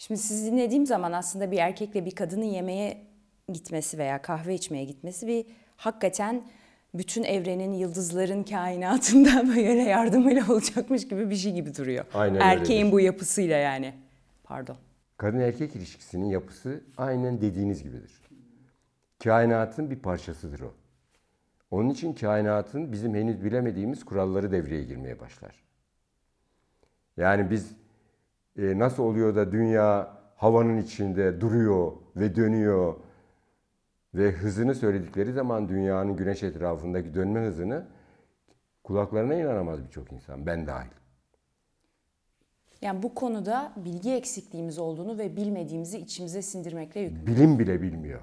Şimdi sizi dinlediğim zaman aslında bir erkekle bir kadının yemeğe gitmesi veya kahve içmeye gitmesi bir hakikaten bütün evrenin, yıldızların kainatında böyle yardımıyla olacakmış gibi bir şey gibi duruyor. Aynen Erkeğin öyledir. bu yapısıyla yani. Pardon. Kadın erkek ilişkisinin yapısı aynen dediğiniz gibidir. Kainatın bir parçasıdır o. Onun için kainatın bizim henüz bilemediğimiz kuralları devreye girmeye başlar. Yani biz e, nasıl oluyor da dünya havanın içinde duruyor ve dönüyor ve hızını söyledikleri zaman dünyanın güneş etrafındaki dönme hızını kulaklarına inanamaz birçok insan, ben dahil. Yani bu konuda bilgi eksikliğimiz olduğunu ve bilmediğimizi içimize sindirmekle yükümlü. Bilim bile bilmiyor.